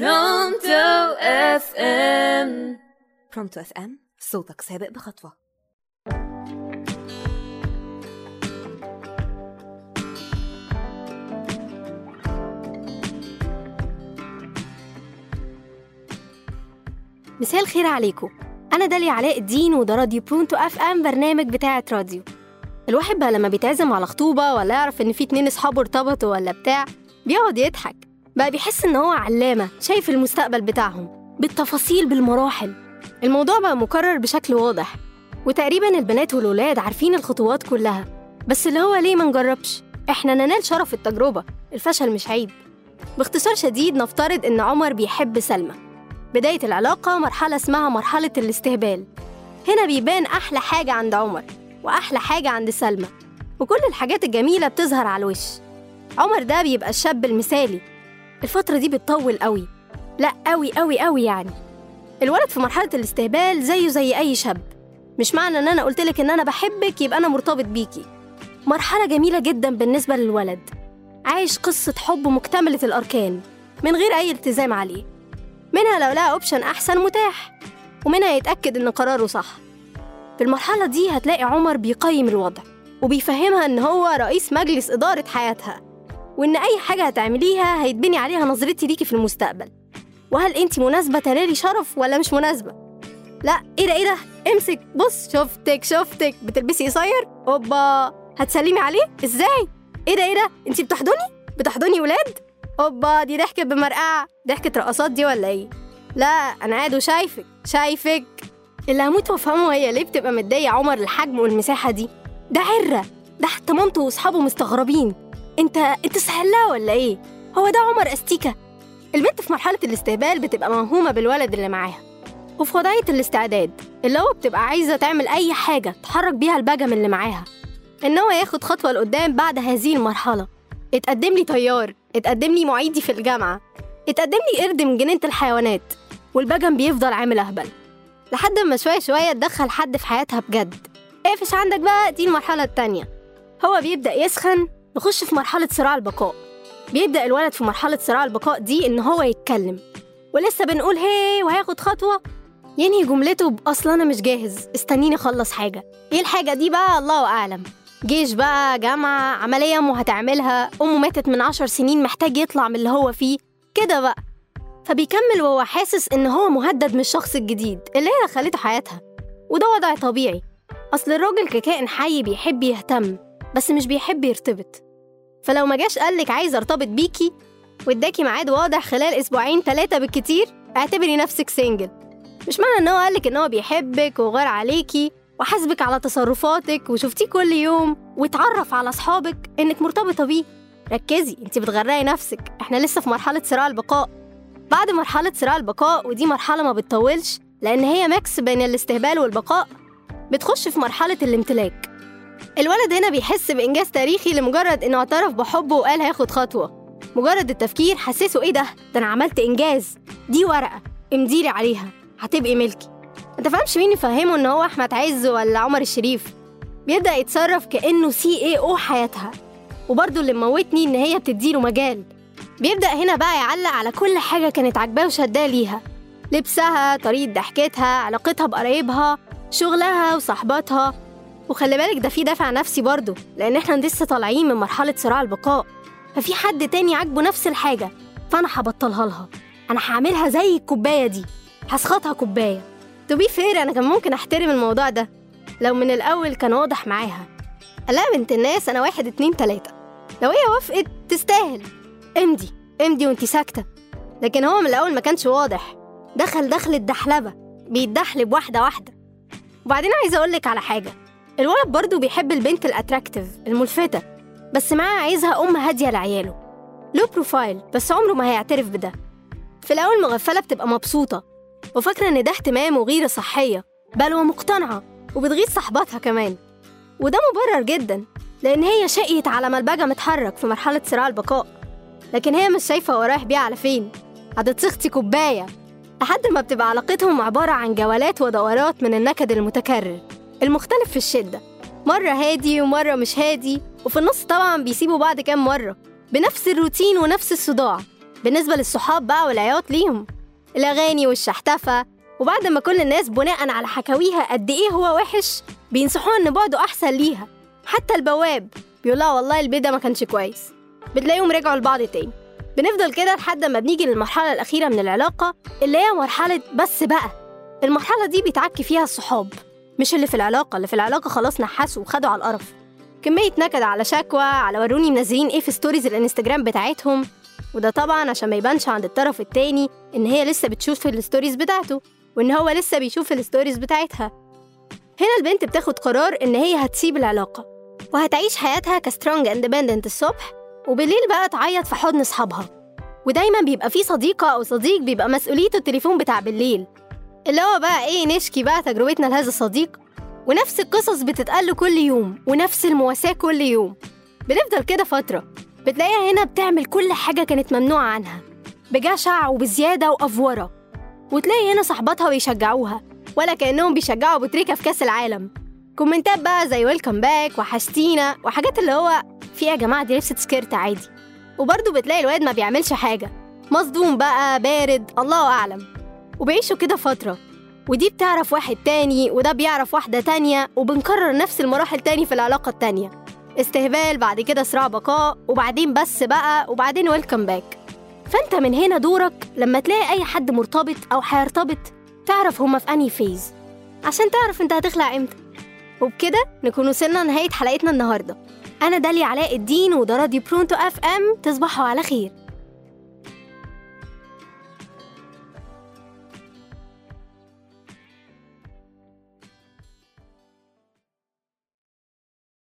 Pronto FM Pronto FM صوتك سابق بخطوة. مساء الخير عليكم. أنا داليا علاء الدين وده راديو Pronto FM برنامج بتاعة راديو. الواحد بقى لما بيتعزم على خطوبة ولا يعرف إن في اتنين أصحابه ارتبطوا ولا بتاع بيقعد يضحك. بقى بيحس إن هو علامة شايف المستقبل بتاعهم بالتفاصيل بالمراحل. الموضوع بقى مكرر بشكل واضح وتقريبا البنات والولاد عارفين الخطوات كلها. بس اللي هو ليه ما نجربش؟ إحنا ننال شرف التجربة الفشل مش عيب. باختصار شديد نفترض إن عمر بيحب سلمى. بداية العلاقة مرحلة اسمها مرحلة الاستهبال. هنا بيبان أحلى حاجة عند عمر وأحلى حاجة عند سلمى وكل الحاجات الجميلة بتظهر على الوش. عمر ده بيبقى الشاب المثالي الفترة دي بتطول قوي. لا قوي قوي قوي يعني. الولد في مرحلة الاستهبال زيه زي أي شاب. مش معنى إن أنا قلتلك إن أنا بحبك يبقى أنا مرتبط بيكي. مرحلة جميلة جدا بالنسبة للولد. عايش قصة حب مكتملة الأركان من غير أي التزام عليه. منها لو لقى أوبشن أحسن متاح ومنها يتأكد إن قراره صح. في المرحلة دي هتلاقي عمر بيقيم الوضع وبيفهمها إن هو رئيس مجلس إدارة حياتها. وإن أي حاجة هتعمليها هيتبني عليها نظرتي ليكي في المستقبل وهل أنت مناسبة تنالي شرف ولا مش مناسبة؟ لا إيه ده إيه ده؟ امسك بص شفتك شفتك بتلبسي قصير؟ أوبا هتسلمي عليه؟ إزاي؟ إيه ده إيه ده؟ أنت بتحضني؟ بتحضني ولاد؟ أوبا دي ضحكة بمرقعة ضحكة رقصات دي ولا إيه؟ لا أنا قاعد وشايفك شايفك اللي هموت وأفهمه هي ليه بتبقى متضايقة عمر الحجم والمساحة دي ده عرة ده حتى مامته وأصحابه مستغربين انت انت سهلها ولا إيه؟ هو ده عمر أستيكة. البنت في مرحلة الاستهبال بتبقى موهومة بالولد اللي معاها. وفي وضعية الاستعداد اللي هو بتبقى عايزة تعمل أي حاجة تحرك بيها البجم اللي معاها. إن هو ياخد خطوة لقدام بعد هذه المرحلة. اتقدم لي طيار اتقدم لي معيدي في الجامعة. اتقدم لي قرد من جنينة الحيوانات. والبجم بيفضل عامل أهبل. لحد ما شوية شوية تدخل حد في حياتها بجد. اقفش عندك بقى دي المرحلة التانية. هو بيبدأ يسخن نخش في مرحلة صراع البقاء. بيبدأ الولد في مرحلة صراع البقاء دي إن هو يتكلم. ولسه بنقول هي وهياخد خطوة. ينهي جملته بأصل أنا مش جاهز. استنيني أخلص حاجة. إيه الحاجة دي بقى؟ الله أعلم. جيش بقى جامعة عملية أمه هتعملها. أمه ماتت من عشر سنين محتاج يطلع من اللي هو فيه. كده بقى. فبيكمل وهو حاسس إن هو مهدد من الشخص الجديد اللي هي دخلته حياتها. وده وضع طبيعي. أصل الراجل ككائن حي بيحب يهتم. بس مش بيحب يرتبط. فلو ما جاش قالك عايز ارتبط بيكي واداكي ميعاد واضح خلال أسبوعين ثلاثة بالكتير اعتبري نفسك سنجل مش معنى إن هو قالك إن هو بيحبك وغار عليكي وحاسبك على تصرفاتك وشفتيه كل يوم واتعرف على أصحابك إنك مرتبطة بيه. ركزي انت بتغرقي نفسك. إحنا لسه في مرحلة صراع البقاء. بعد مرحلة صراع البقاء ودي مرحلة ما بتطولش لأن هي ميكس بين الاستهبال والبقاء. بتخش في مرحلة الامتلاك. الولد هنا بيحس بإنجاز تاريخي لمجرد إنه اعترف بحبه وقال هياخد خطوة. مجرد التفكير حسسه إيه ده؟ ده أنا عملت إنجاز. دي ورقة. امديلي عليها. هتبقي ملكي. ما تفهمش مين يفهمه إن هو أحمد عز ولا عمر الشريف. بيبدأ يتصرف كأنه سي اي أو حياتها. وبرضه اللي موتني إن هي بتديله مجال. بيبدأ هنا بقى يعلق على كل حاجة كانت عاجباه وشداه ليها. لبسها طريقة ضحكتها علاقتها بقرايبها شغلها وصحباتها. وخلي بالك ده في دافع نفسي برضه لأن إحنا لسه طالعين من مرحلة صراع البقاء. ففي حد تاني عاجبه نفس الحاجة فأنا هبطلها لها. أنا هعملها زي الكوباية دي هسخطها كوباية. to be fair أنا كان ممكن أحترم الموضوع ده لو من الأول كان واضح معاها. لا بنت الناس أنا واحد اتنين تلاتة. لو هي وافقت تستاهل. امضي امضي وانتي ساكتة. لكن هو من الأول ما كانش واضح. دخل دخل الدحلبة بيتدحلب واحدة واحدة. وبعدين عايزة أقولك على حاجة. الولد برضه بيحب البنت ال attractive الملفتة. بس معاه عايزها أم هادية لعياله. low profile بس عمره ما هيعترف بده. في الأول مغفلة بتبقى مبسوطة. وفاكرة إن ده اهتمام وغيرة صحية. بل ومقتنعة وبتغيظ صاحباتها كمان. وده مبرر جدا لأن هي شقيت على ما البجا متحرك في مرحلة صراع البقاء. لكن هي مش شايفة هو رايح بيها على فين. هتتسخطي كوباية. لحد ما بتبقى علاقتهم عبارة عن جولات ودورات من النكد المتكرر. المختلف في الشدة. مرة هادي ومرة مش هادي وفي النص طبعا بيسيبوا بعض كام مرة. بنفس الروتين ونفس الصداع. بالنسبة للصحاب بقى والعياط ليهم. الأغاني والشحتفة. وبعد ما كل الناس بناء على حكاويها قد إيه هو وحش بينصحوها إن بعده أحسن ليها. حتى البواب. بيقول لها والله البيت ده ما كانش كويس. بتلاقيهم رجعوا لبعض تاني. بنفضل كده لحد ما بنيجي للمرحلة الأخيرة من العلاقة اللي هي مرحلة بس بقى. المرحلة دي بيتعكي فيها الصحاب. مش اللي في العلاقة اللي في العلاقة خلاص نحسوا وخدوا على القرف. كمية نكد على شكوى على وروني منزلين إيه في stories ال Instagram بتاعتهم. وده طبعا عشان ما يبانش عند الطرف التاني إن هي لسه بتشوف ال stories بتاعته وإن هو لسه بيشوف ال stories بتاعتها. هنا البنت بتاخد قرار إن هي هتسيب العلاقة وهتعيش حياتها ك strong independent الصبح وبالليل بقى تعيط في حضن أصحابها. ودايما بيبقى في صديقة أو صديق بيبقى مسؤوليته التليفون بتاع بالليل. اللي هو بقى إيه نشكي بقى تجربتنا لهذا الصديق. ونفس القصص بتتقال كل يوم ونفس المواساة كل يوم. بنفضل كده فترة. بتلاقيها هنا بتعمل كل حاجة كانت ممنوعة عنها. بجشع وبزيادة وأفورة. وتلاقي هنا صحباتها بيشجعوها ولا كأنهم بيشجعوا بوتريكا في كأس العالم. كومنتات بقى زي welcome back وحشتينا وحاجات اللي هو في يا جماعة دي لبست skirt عادي. وبرضه بتلاقي الواد ما بيعملش حاجة. مصدوم بقى بارد الله أعلم. وبيعيشوا كده فترة. ودي بتعرف واحد تاني وده بيعرف واحدة تانية وبنكرر نفس المراحل تاني في العلاقة التانية. استهبال بعد كده صراع بقاء وبعدين بس بقى وبعدين welcome back فأنت من هنا دورك لما تلاقي أي حد مرتبط أو هيرتبط تعرف هما في أنهي phase عشان تعرف أنت هتخلع إمتى. وبكده نكون وصلنا لنهاية حلقتنا النهاردة. أنا داليا علاء الدين وده راديو Pronto FM. تصبحوا على خير.